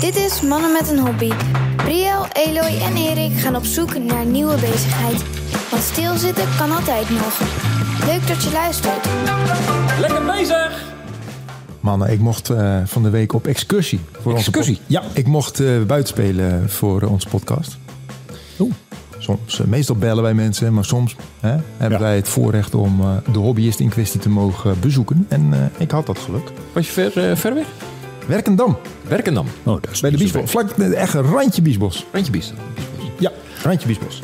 Dit is Mannen met een Hobby. Briel, Eloy en Erik gaan op zoek naar een nieuwe bezigheid. Want stilzitten kan altijd nog. Leuk dat je luistert. Lekker bezig! Mannen, ik mocht eh, van de week op excursie. Voor onze Excursie? ja, ik mocht eh buiten spelen voor eh, onze podcast. Oeh. Soms, eh, meestal bellen wij mensen, maar soms hè, hebben wij het voorrecht om eh, de hobbyist in kwestie te mogen bezoeken. En eh, ik had dat geluk. Was je ver, eh, ver weg? Werkendam, Werkendam. Oh, dat is bij de Biesbos. Vlak echt een randje Biesbos. Randje biest. Ja, randje Biesbos.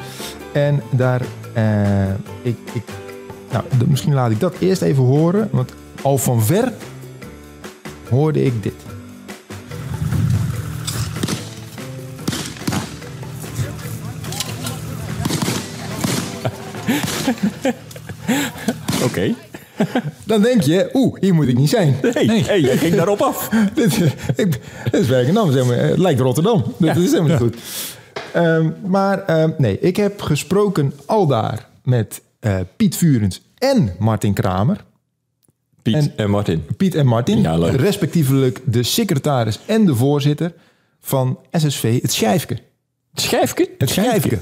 En daar, eh, ik, ik, nou, misschien laat ik dat eerst even horen, want al van ver hoorde ik dit. Oké. Dan denk je, oeh, hier moet ik niet zijn. Nee, hey, jij ging daarop af. dit, ik, dit is Werkendam, zeg maar. Het lijkt Rotterdam. Dat is helemaal niet goed. Ehm, maar ehm, nee, ik heb gesproken aldaar met eh, Piet Vurens en Martin Kramer. Piet en, En- Martin. Piet en Martin, Ja, leuk. respectievelijk de secretaris en de voorzitter van SSV Het Schijfke. Schijfke? Het Schijfke.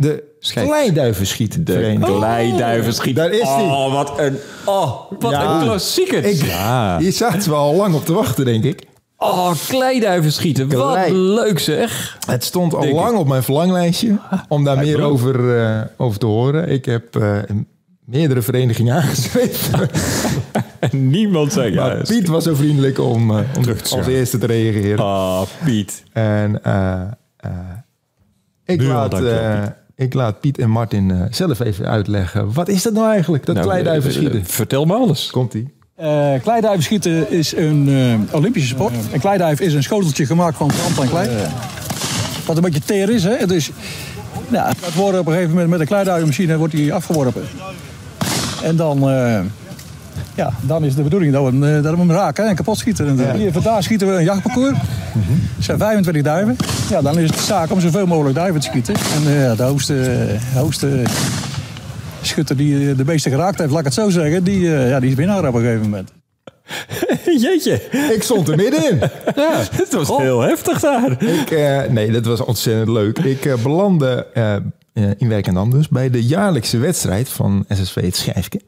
De. Kleiduivenschiet. De kleiduivenschiet. Daar is die. Oh, wat een, oh, wat Ja. een klassieker. Ik, ja. Hier zaten we al lang op te wachten, denk ik. Oh, kleiduivenschieten. Wat Klei. leuk zeg. Het stond al Denk lang op mijn verlanglijstje om daar meer over, eh, over te horen. Ik heb eh, meerdere verenigingen aangeschreven. En niemand zei ja. maar Piet was zo vriendelijk om, eh, om Terug te als eerste te reageren. Oh, Piet. En eh, eh, ik, Nu al, laat, dankjewel, eh, ik laat Piet en Martin eh, zelf even uitleggen. Wat is dat nou eigenlijk, dat Nou, kleiduivenschieten? eh, eh, Vertel me alles. Komt-ie. Eh kleiduivenschieten is een eh, Olympische sport. Een kleiduif is een schoteltje gemaakt van zand en klei. Wat een beetje teer is, hè. Dus, ja, dat wordt op een gegeven moment met een kleiduivenmachine wordt die afgeworpen. En dan, eh, ja, dan is de bedoeling dat we hem, eh, dat we hem raken en kapot schieten. En, eh, Hier vandaag schieten we een jachtparcours. Er zijn 25 duiven. Ja, dan is het de zaak om zoveel mogelijk duiven te schieten. En eh, de hoogste, hoogste schutter die de meeste geraakt heeft, laat ik het zo zeggen, die, eh, ja, die is winnaar op een gegeven moment. Jeetje. Ik stond er middenin. Ja, het was heel heftig daar. Ik, nee, dat was ontzettend leuk. Ik belandde eh, eh, in Werkendam dus bij de jaarlijkse wedstrijd van SSV Het Schijfke.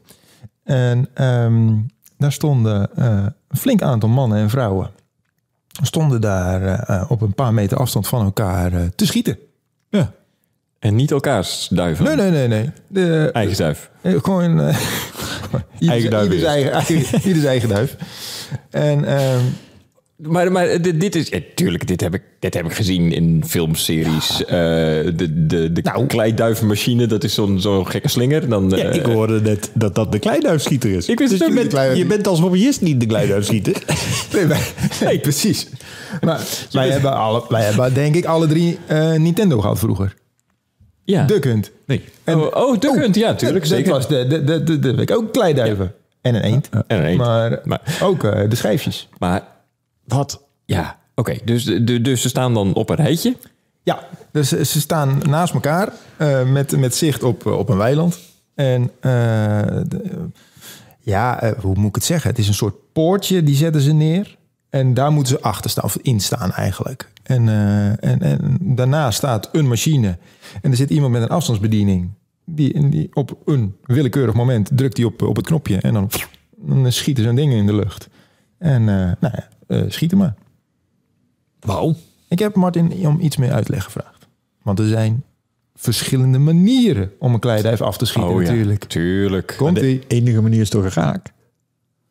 En ehm, daar stonden eh, een flink aantal mannen en vrouwen. Stonden daar eh, op een paar meter afstand van elkaar eh, te schieten. Ja. En niet elkaars duiven. Nee, nee, nee, nee. De, Eigen duif. gewoon Eigen duif ieder eerst. zijn eigen, eigen, eigen duif. En ehm, Maar, maar dit, dit is, eh, tuurlijk, dit heb ik, dit heb ik gezien in filmseries. Eh, de de, de Nou. kleiduivenmachine, dat is zo'n zo'n gekke slinger. Dan, Ja, eh, ik hoorde net dat dat de kleiduifschieter is. Ik wist dus je bent, je bent als hobbyist niet de kleiduifschieter. Nee, nee, precies. Maar wij hebben, alle, wij hebben denk ik alle drie eh, Nintendo gehad vroeger. ja. Duck Hunt. Nee. En- oh, oh, Duck Hunt, ja, tuurlijk. Dat zeker. was de, de, de, de, de ook kleiduiven. En een eend. En een eend. Maar, Maar- ook eh, de schijfjes. Maar wat? Ja, oké. Dus, de, dus ze staan dan op een rijtje. Ja, dus ze staan naast elkaar eh, met, met zicht op, eh, op een weiland. En eh, de- ja, hoe moet ik het zeggen? Het is een soort poortje, die zetten ze neer. En daar moeten ze achter staan, of in staan eigenlijk. En, en, en daarna staat een machine. En er zit iemand met een afstandsbediening. Die, die op een willekeurig moment drukt hij op, op het knopje. En dan, dan schieten zo'n ding in de lucht. En nou ja, eh, schieten maar. Wauw. Ik heb Martin om iets meer uitleg gevraagd. Want er zijn verschillende manieren om een kleiduif af te schieten natuurlijk. Oh tuurlijk. Komt De enige manier is toch een raak.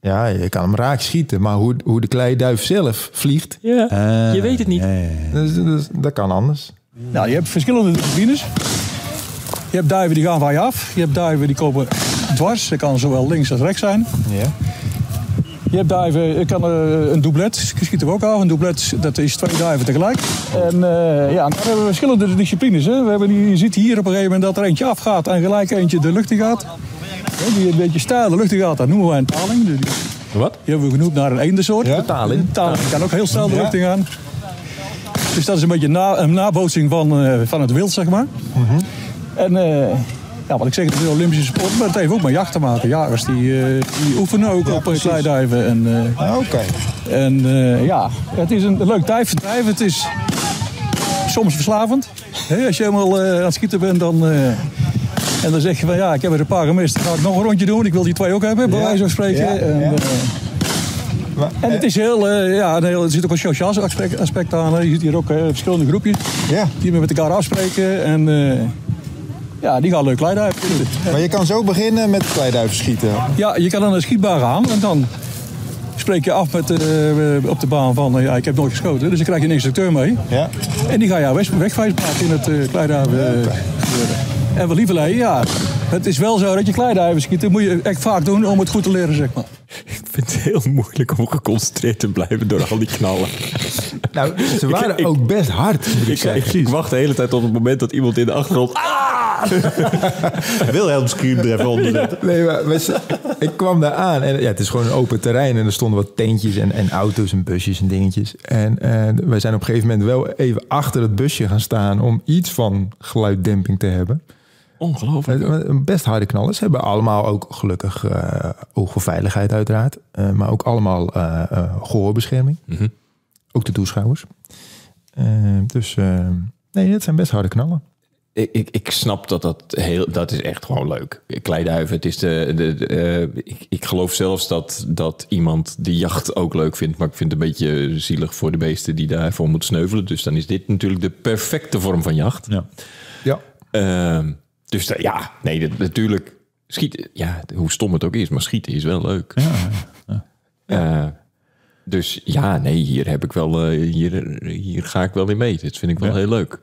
Ja, je kan hem raak schieten. Maar hoe, hoe de kleiduif zelf vliegt, Ja, je weet het niet. ja, ja, ja. dat, dat, dat kan anders. Nou, je hebt verschillende disciplines. Je hebt duiven die gaan van je af. Je hebt duiven die komen dwars. Dat kan zowel links als rechts zijn. Ja. Je hebt duiven, je kan eh, een doublet, schieten we ook af. Een doublet, dat is twee duiven tegelijk. En eh, ja, dan hebben we verschillende disciplines. Hè. We hebben, die- je ziet hier op een gegeven moment dat er eentje afgaat en gelijk eentje de lucht in gaat. Die een beetje stijl de lucht in gaat, dat noemen wij een taling. Die, die Wat? hebben we genoemd naar een eendensoort. Ja, taling. Taling kan ook heel snel de lucht in gaan. Dus dat is een beetje na, een nabootsing van, eh, van het wild, zeg maar. En eh, ja, wat ik zeg, het is een Olympische sport, maar het heeft ook met jacht te maken. Jagers die, eh, die oefenen ook op eh, kleiduiven. En, Ah, Oké. En ja, het is een leuk tijdverdrijf. Het is soms verslavend. Als je helemaal aan het schieten bent, dan... en dan zeg je van ja, ik heb er een paar gemist. Dan ga ik nog een rondje doen. Ik wil die twee ook hebben, bij Ja, wijze van spreken. ja, en, en het is heel, ja, heel- er zit ook een sociaal aspect, aspect aan. Je ziet hier ook verschillende groepjes ja. die met elkaar afspreken. En ja, die gaan leuk leiden. maar je kan zo beginnen met kleiduiven schieten. Ja, je kan dan een schietbaan gaan en dan spreek je af met, eh, op de baan van eh, ja, ik heb nooit geschoten. Dus dan krijg je een instructeur mee. Ja. En die ga je weg, wegwijs maken in het uh, kleiduiven. En wat lieverlee, ja, het is wel zo dat je kleiduiven schieten moet je echt vaak doen om het goed te leren, zeg maar. Ik vind het heel moeilijk om geconcentreerd te blijven door al die knallen. Nou, ze waren ik- ook best hard, moet ik Ik, zeggen. ik wacht de hele tijd op het moment dat iemand in de achtergrond... Ah! Wilhelm scream er even onder zetten. Nee, maar, ik kwam daar aan en ja, het is gewoon een open terrein en er stonden wat tentjes en, en auto's en busjes en dingetjes. En eh, wij zijn op een gegeven moment wel even achter het busje gaan staan om iets van geluiddemping te hebben. Ongelooflijk. Het- het- Best harde knallen. Ze hebben allemaal ook gelukkig eh oog voor veiligheid uiteraard, eh, maar ook allemaal eh eh, gehoorbescherming. Mhm. Ook de toeschouwers. Eh, dus eh, nee, het zijn best harde knallen. Ik, ik, ik snap dat dat heel, dat is echt gewoon leuk. Kleiduiven, het is de, de, de, eh, ik, ik geloof zelfs dat, dat iemand de jacht ook leuk vindt. Maar ik vind het een beetje zielig voor de beesten die daarvoor moeten sneuvelen. Dus dan is dit natuurlijk de perfecte vorm van jacht. Ja. Ja. Ehm, dus ja, nee, dat- natuurlijk. Schieten, ja, hoe stom het ook is, maar schieten is wel leuk. Eh, dus ja, nee, hier heb ik wel, eh, hier, hier ga ik wel in mee. Dit vind ik wel Ja. heel leuk.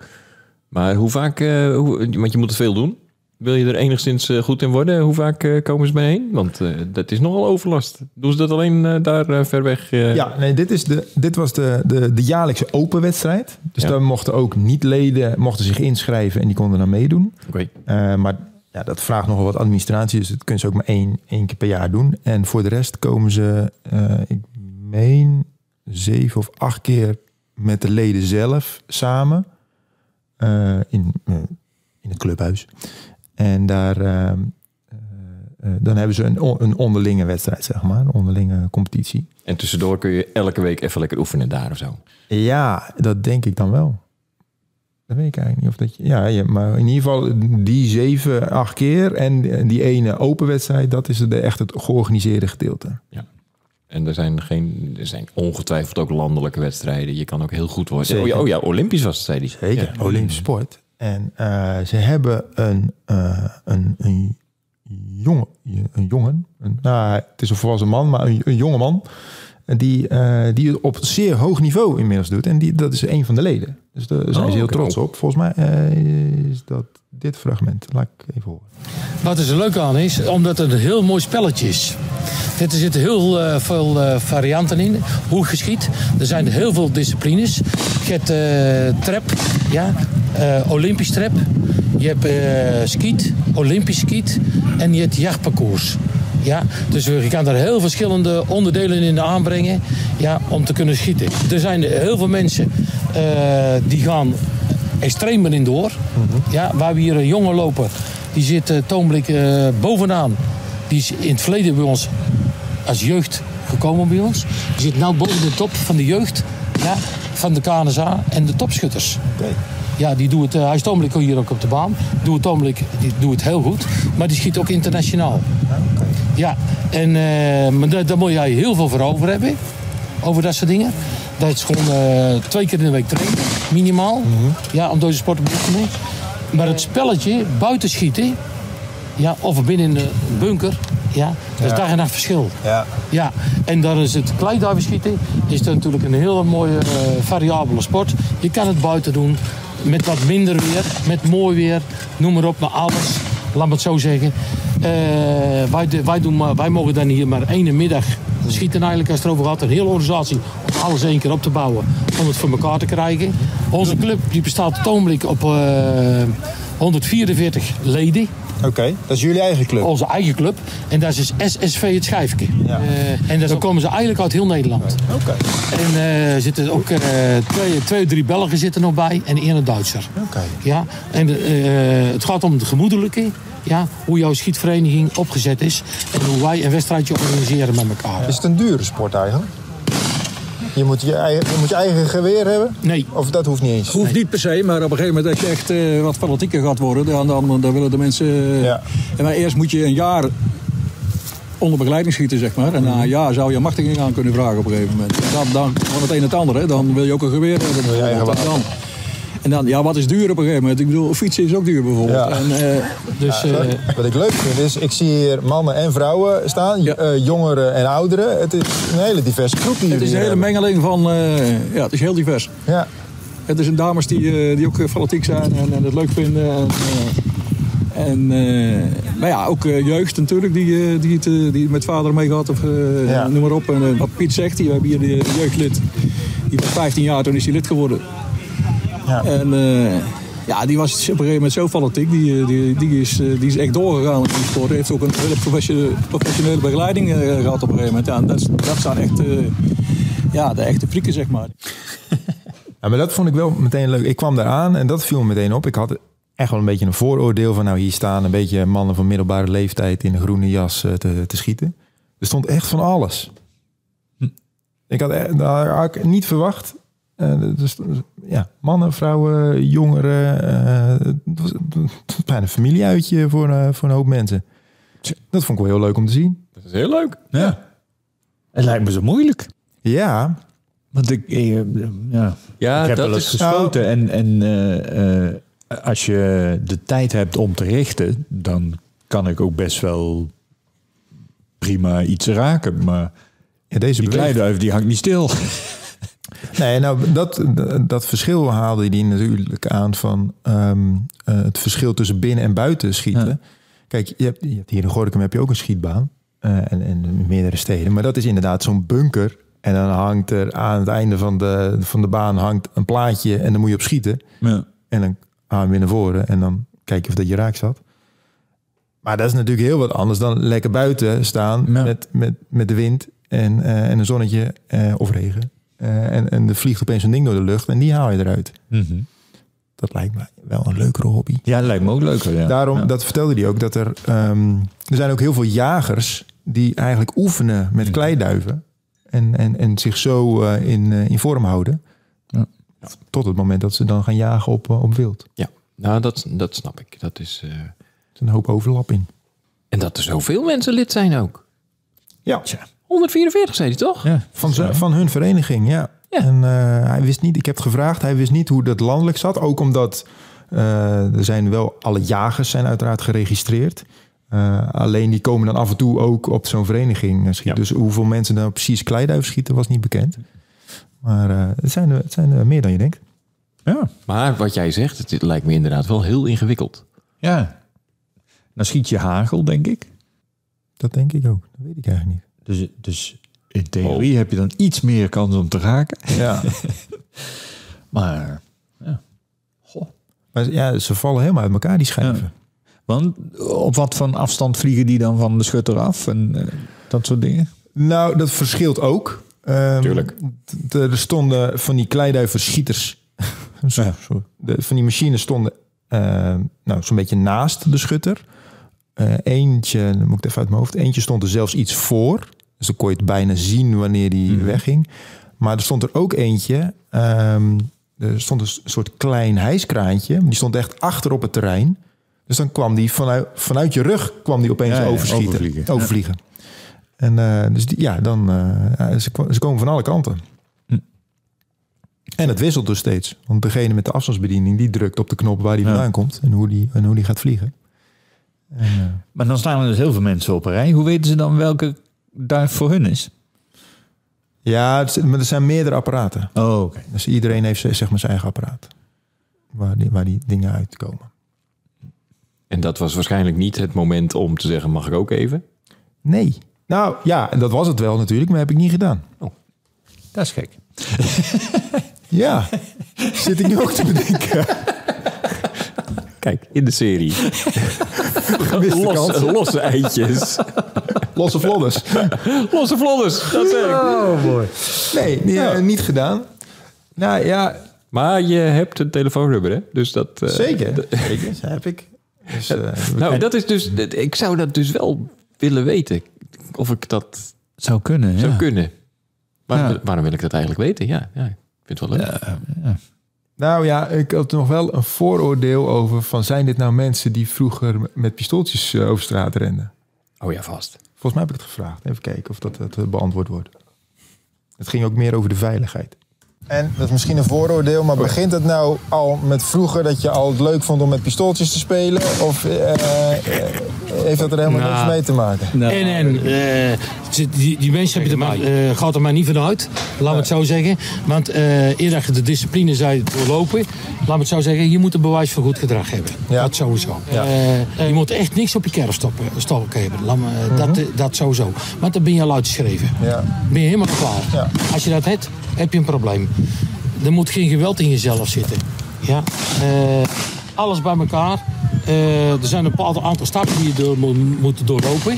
Maar hoe vaak, eh, hoe, want je moet het veel doen. Wil je er enigszins eh, goed in worden? Hoe vaak eh, komen ze bijeen? Want dat is nogal overlast. Doen ze dat alleen daar ver weg? Ja, nee, dit, is de, dit was de, de, de jaarlijkse open wedstrijd. Dus Ja. daar mochten ook niet-leden mochten zich inschrijven en die konden dan meedoen. Oké. Maar ja, dat vraagt nogal wat administratie, dus dat kunnen ze ook maar één, één keer per jaar doen. En voor de rest komen ze, ik meen, zeven of acht keer met de leden zelf samen in, eh, in het clubhuis. En daar, eh, eh, eh, dan hebben ze een, een onderlinge wedstrijd, zeg maar, een onderlinge competitie. En tussendoor kun je elke week even lekker oefenen daar of zo. Ja, dat denk ik dan wel. Dat weet ik eigenlijk niet of dat je. Ja, ja, maar in ieder geval die zeven, acht keer en die ene open wedstrijd, dat is de, echt het georganiseerde gedeelte. En er zijn, geen, er zijn ongetwijfeld ook landelijke wedstrijden. Je kan ook heel goed worden. Zeker. Oh ja, oh ja, Olympisch was het, zei hij. Zeker, Ja. Olympische sport. En eh, ze hebben een, eh, een, een, jongen, een jongen, een, nou, het is een volwassen man, maar een, een jonge man, die, eh, die het op zeer hoog niveau inmiddels doet. En die, dat is een van de leden. Dus daar zijn Oh, ze heel trots op. Volgens mij eh, is dat dit fragment. Laat ik even horen. Wat er zo leuk aan is, omdat het een heel mooi spelletje is. Er zitten heel eh, veel eh, varianten in. Hoe het geschiet. Er zijn heel veel disciplines. Je hebt trap, ja, Olympisch trap. Je hebt skiet, Olympisch skiet. En je hebt jachtparcours. Ja, dus je kan daar heel verschillende onderdelen in aanbrengen ja, om te kunnen schieten. Er zijn heel veel mensen eh, die gaan extreem erin door. Ja, waar we hier een jongen lopen, die zit uh, toonblik eh, bovenaan. Die is in het verleden bij ons als jeugd gekomen bij ons. Die zit nu boven de top van de jeugd ja, van de KNSA en de topschutters. Ja, die doet het, uh, hij is hier ook op de baan. Doet het die doet het heel goed. Maar die schiet ook internationaal. Ja, en uh, maar daar, moet jij heel veel voor over hebben. Over dat soort dingen. Dat is gewoon uh, twee keer in de week trainen, minimaal. Mm -hmm. Ja, om deze sport te beoefenen. Maar het spelletje, buiten schieten, ja, of binnen in de bunker, ja, dat is ja. dag en nacht verschil. Ja. ja. En dan is het kleiduiven schieten, is dat natuurlijk een hele mooie uh, variabele sport. Je kan het buiten doen, met wat minder weer, met mooi weer, noem maar op, maar alles, laat me het zo zeggen. Uh, wij, wij, doen wij mogen dan hier maar één middag schieten eigenlijk als het erover gaat. Een hele organisatie om alles één keer op te bouwen. Om het voor elkaar te krijgen. Onze club die bestaat op het op uh, 144 leden. Oké, okay, dat is jullie eigen club? Onze eigen club. En dat is SSV het Schijfje. Ja. Uh, en dan komen ze eigenlijk uit heel Nederland. Oké. Okay. En er uh, zitten ook uh, twee, twee, drie Belgen zitten nog bij en één Duitser. Oké. Okay. Ja, en het gaat om het gemoedelijke. Ja, hoe jouw schietvereniging opgezet is. En hoe wij een wedstrijdje organiseren met elkaar. Is het een dure sport eigenlijk? Je moet je, eigen, je moet je eigen geweer hebben? Nee. Of dat hoeft niet eens? Hoeft niet per se, maar op een gegeven moment als je echt eh, wat fanatieker gaat worden, dan, dan, dan willen de mensen... eh, Ja. en maar eerst moet je een jaar onder begeleiding schieten, zeg maar. En na een jaar zou je machtiging aan kunnen vragen op een gegeven moment. En dan, dan van het een het andere, dan wil je ook een geweer hebben. dan, en dan, ja, wat is duur op een gegeven moment? Ik bedoel, fietsen is ook duur bijvoorbeeld. Ja. En, eh, Dus eh, Wat ik leuk vind is, ik zie hier mannen en vrouwen staan, Ja. eh, jongeren en ouderen. Het is een hele diverse groep die het is een hele hebben. mengeling van... eh, ja, het is heel divers. Ja. Het is een dames die, eh, die ook fanatiek zijn en, en het leuk vinden. En, eh, en, eh, maar ja, ook eh, jeugd natuurlijk, die, eh, die, het, die met vader meegaat of eh, Ja. noem maar op. En wat Piet zegt, die, we hebben hier de, de jeugdlid. Die was 15 jaar, toen is hij lid geworden. Ja. En eh, ja, die was op een gegeven moment zo fanatiek. Die, eh, die, die, is, eh, die is echt doorgegaan in die sport. Heeft ook een hele professionele, begeleiding eh, gehad op een gegeven moment. Ja, dat, is- dat zijn echt ja, de echte frieken, zeg maar. Ja, maar dat vond ik wel meteen leuk. Ik kwam daar aan en dat viel me meteen op. Ik had echt wel een beetje een vooroordeel van... nou, hier staan een beetje mannen van middelbare leeftijd... in een groene jas te, te schieten. Er stond echt van alles. Ik had, e- daar had ik niet verwacht. Dus, ja, mannen, vrouwen, jongeren. eh, het, was, het bijna een familieuitje voor, eh, voor een hoop mensen. Dat vond ik wel heel leuk om te zien. Dat is heel leuk. Ja. Het lijkt me zo moeilijk. Ja, Want ik, eh, ja, Ja, ik heb dat wel eens is... geschoten. En, en eh, eh, als je de tijd hebt om te richten, dan kan ik ook best wel prima iets raken. Maar ja deze die kleiduif die hangt niet stil. Nee, nou, dat, dat verschil haalde hij natuurlijk aan van ehm, eh, het verschil tussen binnen en buiten schieten. Ja. Kijk, je hebt, je hebt hier in Gorinchem heb je ook een schietbaan. eh, en, en in meerdere steden. Maar dat is inderdaad zo'n bunker. En dan hangt er aan het einde van de, van de baan hangt een plaatje. En dan moet je op schieten. Ja. En dan gaan we weer naar voren. En dan kijk je of dat je raak zat. Maar dat is natuurlijk heel wat anders dan lekker buiten staan Ja. met, met, met de wind en, eh, en een zonnetje of regen. Eh, en, en er vliegt opeens een ding door de lucht en die haal je eruit. Mhm. Dat lijkt me wel een leukere hobby. Ja, dat lijkt me ook leuker. Ja. Daarom, Ja. dat vertelde hij ook, dat er, ehm, er zijn ook heel veel jagers die eigenlijk oefenen met kleiduiven. En, en, en zich zo eh, in, eh, in vorm houden. Ja. Tot het moment dat ze dan gaan jagen op, op wild. Ja, nou, dat, dat snap ik. Dat is... is een hoop overlap in. En dat er zoveel mensen lid zijn ook. Ja, 144 zei hij toch? Ja. van, ze, van hun vereniging, ja. Ja. En eh, hij wist niet, ik heb het gevraagd, hij wist niet hoe dat landelijk zat. Ook omdat eh, er zijn wel, alle jagers zijn uiteraard geregistreerd. Eh, alleen die komen dan af en toe ook op zo'n vereniging schieten. Ja. Dus hoeveel mensen dan precies kleiduif schieten was niet bekend. Maar eh, het zijn, er, het zijn er meer dan je denkt. Ja. Maar wat jij zegt, het lijkt me inderdaad wel heel ingewikkeld. ja. Dan schiet je hagel, denk ik. Dat denk ik ook. Dat weet ik eigenlijk niet. Dus, dus in theorie heb je dan iets meer kans om te raken. Ja. Maar, maar ja, ze vallen helemaal uit elkaar, die schijven. want op wat voor afstand vliegen die dan van de schutter af en eh, dat soort dingen? Nou, dat verschilt ook. Ehm, Tuurlijk. Er stonden van die Ja. zo. De, van die machines stonden ehm, nou, zo'n beetje naast de schutter. Eh, eentje, dan moet ik het even uit mijn hoofd. Eentje stond er zelfs iets voor. Dus dan kon je het bijna zien wanneer die wegging. Maar er stond er ook eentje. ehm, er stond een soort klein hijskraantje. Die stond echt achter op het terrein. Dus dan kwam die vanuit, vanuit je rug kwam die opeens Ja, ja, overschieten. overvliegen. Overvliegen. En eh, dus die, ja, dan eh, ze, komen van alle kanten. Hm. En het wisselt dus steeds. Want degene met de afstandsbediening die drukt op de knop waar die vandaan komt en hoe die, en hoe die gaat vliegen. En, eh, Maar dan staan er dus heel veel mensen op een rij. Hoe weten ze dan welke duif voor hun is? ja, het, maar er zijn meerdere apparaten. Oh, oké. Dus iedereen heeft zeg maar zijn eigen apparaat. Waar die, waar die dingen uitkomen. En dat was waarschijnlijk niet het moment om te zeggen, mag ik ook even? Nee. Nou ja, en dat was het wel natuurlijk, maar heb ik niet gedaan. Dat is gek. Ja, zit ik nu ook te bedenken. Kijk, in de serie. Losse, losse eitjes. Losse vlodders. losse vlodders, dat zeg ik. Oh, mooi. Nee, niet, eh, niet gedaan. Nou ja, Maar je hebt een telefoonnummer, hè? Dus dat... eh, zeker. Zeker, dat heb ik. Dus, eh, Nou, dat is dus... Ik zou dat dus wel willen weten. Of ik dat Zou kunnen, zou ja. kunnen. Waarom, Ja. waarom wil ik dat eigenlijk weten? Ja, ja ik vind het wel leuk. Nou ja, ik had nog wel een vooroordeel over van zijn dit nou mensen die vroeger met pistooltjes eh, over straat renden? Oh ja, vast. Volgens mij heb ik het gevraagd. Even kijken of dat, dat beantwoord wordt. Het ging ook meer over de veiligheid. En dat is misschien een vooroordeel, maar begint het nou al met vroeger dat je al het leuk vond om met pistooltjes te spelen? Of eh, eh, heeft dat er helemaal Nou. niks mee te maken? En, en eh, die, die mensen hebben er maar, eh, gaat er maar niet vanuit. Laat me het zo zeggen. Want eh eer dat je de discipline zou doorlopen, laat me het zo zeggen, je moet een bewijs voor goed gedrag hebben. Ja. Dat sowieso. Je moet echt niks op je kerf stoppen, stoppen hebben. Laat me, dat, eh, dat sowieso. Want dan ben je al uitgeschreven. Ja. Ben je helemaal klaar. Ja. Als je dat hebt, heb je een probleem. Er moet geen geweld in jezelf zitten. Ja. Eh, alles bij elkaar. Eh, er zijn een bepaald aantal stappen die je door moet, doorlopen.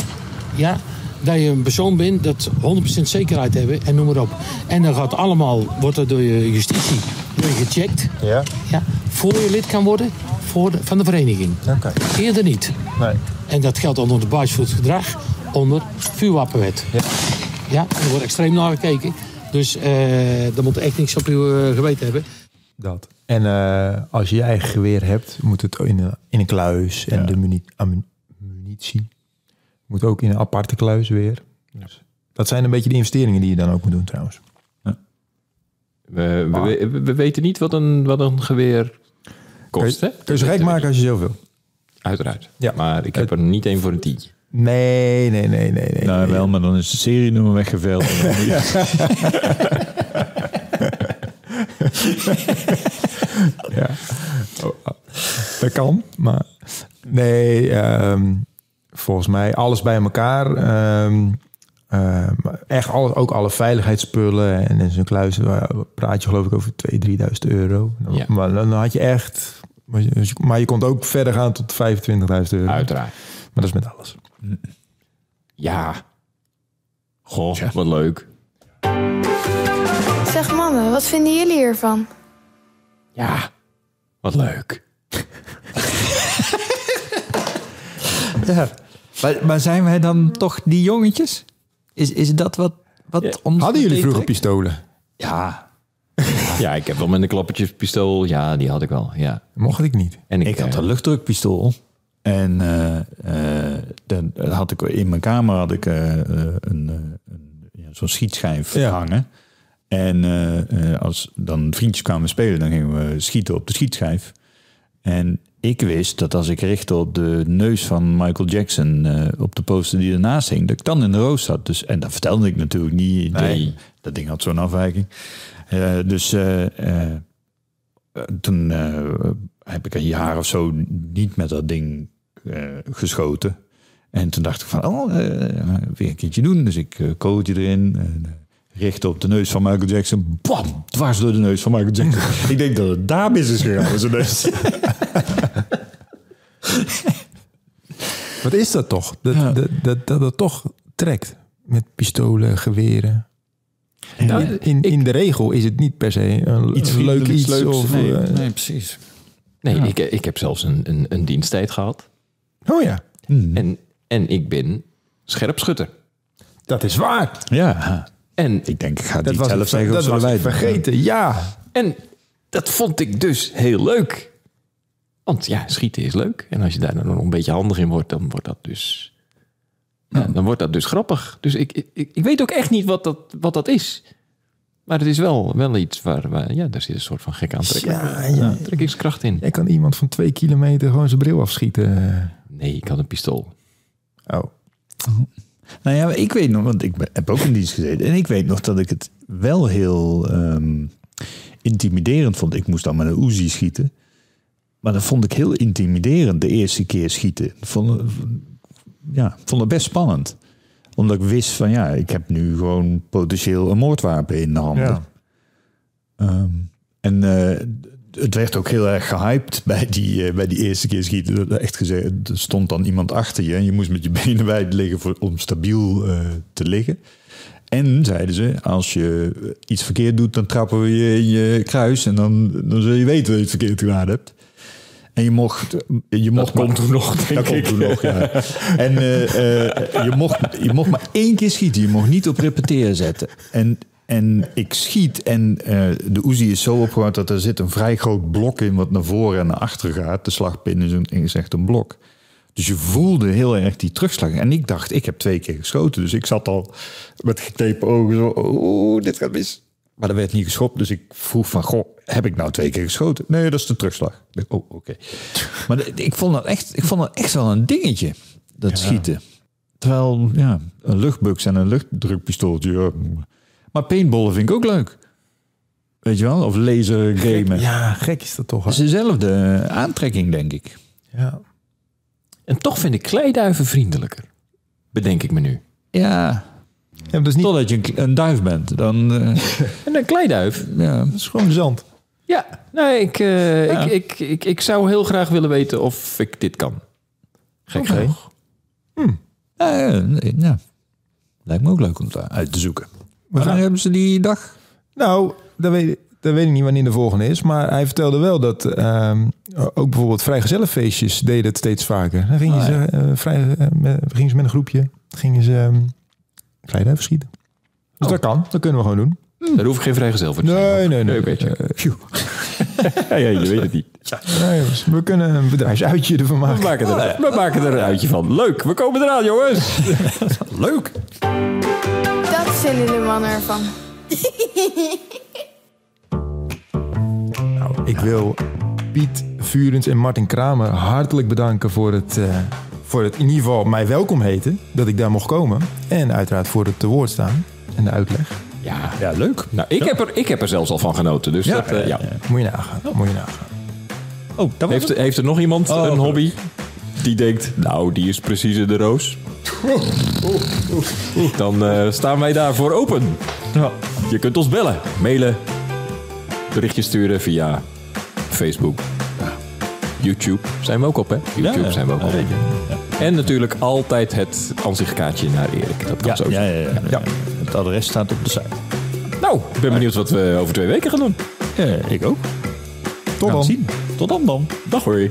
Ja. Dat je een persoon bent dat 100% zekerheid hebben en noem maar op. En dan gaat allemaal, wordt er door je justitie door je gecheckt. Ja? Ja, voor je lid kan worden voor de, van de vereniging. Oké. Eerder niet. Nee. En dat geldt onder de buitenvoetgedrag, onder vuurwapenwet. Ja. Ja, er wordt extreem naar gekeken. Dus daar moet echt niks op uw eh, geweten hebben. Dat. En eh, als je je eigen geweer hebt, moet het in een, in een kluis. En de muni- munitie moet ook in een aparte kluis weer. Dus dat zijn een beetje de investeringen die je dan ook moet doen trouwens. We, we, we- we weten niet wat een, wat een geweer kost? Kun je zo gek maken als je zelf wil. Uiteraard. Ja. Maar ik heb er niet één voor een tientje. Nee, nee, nee, nee. nee. Nou, wel, maar dan is de serienummer weggeveld. Ja. Oh, oh. Dat kan, maar nee, ehm, volgens mij alles bij elkaar. ehm, ehm, echt alles, ook alle veiligheidsspullen en in zo'n kluis praat je geloof ik over 2.000, 3.000 euro. Ja. Maar dan had je echt, maar je, maar je kon ook verder gaan tot 25.000 euro. Uiteraard. Maar dat is met alles. Ja. Goh, wat leuk. Zeg mannen, wat vinden jullie hiervan? Ja, wat leuk. Ja. Maar, maar zijn wij dan toch die jongetjes? Is, is dat wat, wat Ja. ons Hadden jullie vroeger pistolen? Ja, Ja, ik heb wel met een klappertjespistool. Ja, die had ik wel. Ja. Mocht ik niet. En ik, ik had eh, een luchtdrukpistool. En eh, eh, dan had ik in mijn kamer had ik een, eh, een, ja, zo'n schietschijf Ja. hangen. En eh, eh, als dan vriendjes kwamen spelen, dan gingen we schieten op de schietschijf. En ik wist dat als ik richtte op de neus van Michael Jackson eh, op de poster die ernaast hing, dat ik dan in de roos zat. Dus, en dat vertelde ik natuurlijk niet. Nee. Dat ding had zo'n afwijking. Dus toen heb ik een jaar of zo niet met dat ding geschoten. En toen dacht ik van, oh, weer een keertje doen. Dus ik kooltje erin. En, eh, richtte op de neus van Michael Jackson. Bam! Dwars door de neus van Michael Jackson. ik denk dat het daar mis is gegaan met zijn neus. Wat is dat toch? Dat, Ja. dat, dat, dat het toch trekt met pistolen, geweren. Nou, in, in, in de regel is het niet per se een Iets leuk iets. leuks. Of, nee, eh, nee, precies. nee, Ja. ik, ik heb zelfs een, een, een diensttijd gehad. Oh ja, En, en ik ben scherpschutter. dat is waar. Ja, En, ik denk, ik ga Dat die was, zelf ik, zeggen. of dat was ik vergeten. Ja, en dat vond ik dus heel leuk. Want ja, schieten is leuk. En als je daar dan nog een beetje handig in wordt, dan wordt dat dus... Ja, dan wordt dat dus grappig. Dus ik, ik, ik weet ook echt niet wat dat, wat dat is. Maar het is wel, wel iets waar, waar... Ja, daar zit een soort van gek aantrekking, Ja, ja. aantrekkingskracht in. jij kan iemand van twee kilometer gewoon zijn bril afschieten. Nee, ik had een pistool. Oh, Nou ja, ik weet nog, want ik heb ook in dienst gezeten. En ik weet nog dat ik het wel heel ehm, intimiderend vond. Ik moest dan met een Uzi schieten. Maar dat vond ik heel intimiderend de eerste keer schieten. Vond, ja, vond het best spannend. Omdat ik wist van ja, ik heb nu gewoon potentieel een moordwapen in de handen. Ja. Ehm, en eh, het werd ook heel erg gehyped bij die, eh, bij die eerste keer schieten. Echt gezegd, er stond dan iemand achter je en je moest met je benen wijd liggen voor, om stabiel eh, te liggen. En zeiden ze, als je iets verkeerd doet, dan trappen we je in je kruis en dan, dan zul je weten dat je het verkeerd gedaan hebt. En je mocht, je mocht komt toen nog, denk dat ik. nog, ja. En eh, eh, je, mocht, je mocht maar één keer schieten. Je mocht niet op repeteren zetten. En En ik schiet en eh, de Uzi is zo opgebouwd dat er zit een vrij groot blok in wat naar voren en naar achter gaat. De slagpin is, een, is echt een blok. Dus je voelde heel erg die terugslag. En ik dacht, ik heb twee keer geschoten. Dus ik zat al met geknepen ogen zo, oeh, dit gaat mis. Maar er werd niet geschopt. Dus ik vroeg van, goh, heb ik nou twee keer geschoten? Nee, dat is de terugslag. Oh, oké. Maar ik vond, dat echt, ik vond dat echt wel een dingetje, dat schieten. Terwijl, ja, een luchtbuks en een luchtdrukpistooltje. ja. Maar paintballen vind ik ook leuk. Weet je wel? Of laser gamen. Ja, gek is dat toch. Het hè? is dezelfde aantrekking, denk ik. Ja. En toch vind ik kleiduiven vriendelijker. Bedenk ik me nu. Ja, Ja, is niet... totdat je een, een duif bent. Dan, eh, En een kleiduif? ja. Dat is gewoon zand. Ja, nee, ik, eh, Ja. Ik, ik, ik, ik zou heel graag willen weten of ik dit kan. Gek Oké. genoeg. Ja, ja, ja. Lijkt me ook leuk om het uit te zoeken. Wanneer gaan- hebben ze die dag? Nou, dat weet, dat weet ik niet wanneer de volgende is. Maar hij vertelde wel dat ehm, ook bijvoorbeeld vrijgezellenfeestjes deden het steeds vaker. Dan gingen, Ah, ze, eh, vrij, eh, met, gingen ze met een groepje gingen ze um, kleiduiven schieten. Dus Oh. dat kan. Dat kunnen we gewoon doen. Daar hoef ik geen vrijgezel voor te zijn. Nee, nee, nee. Oké. Ja, ja, je weet het niet. Nee, jongens, we kunnen een bedrijfsuitje ervan We maken. maken, er, we maken er een uitje van. Leuk, we komen eraan, jongens. Leuk! Dat vinden de mannen ervan. Nou, ik wil Piet Vurens en Martin Kramer hartelijk bedanken voor het, eh, voor het in ieder geval mij welkom heten. Dat ik daar mocht komen. En uiteraard voor het te woord staan en de uitleg. Ja, Ja, leuk. nou, ik, heb er, ik heb er zelfs al van genoten. Dus Ja, dat, eh, ja. Moet je nagaan. Moet je nagaan. Oh, dat Heeft, er nog iemand Oh, een hobby die denkt, nou, die is precies in de roos? Dan eh, staan wij daarvoor open. Ja. Je kunt ons bellen, mailen, berichtjes sturen via Facebook. YouTube zijn we ook op, hè? YouTube Ja, zijn we ook op. En natuurlijk altijd het ansichtkaartje naar Erik. Dat kan zo. ja, ja, ja, ja. Het adres staat op de site. Nou, ik ben benieuwd wat we over twee weken gaan doen. Ja, ik ook. Tot dan. zien. Tot dan dan. Dag hoor.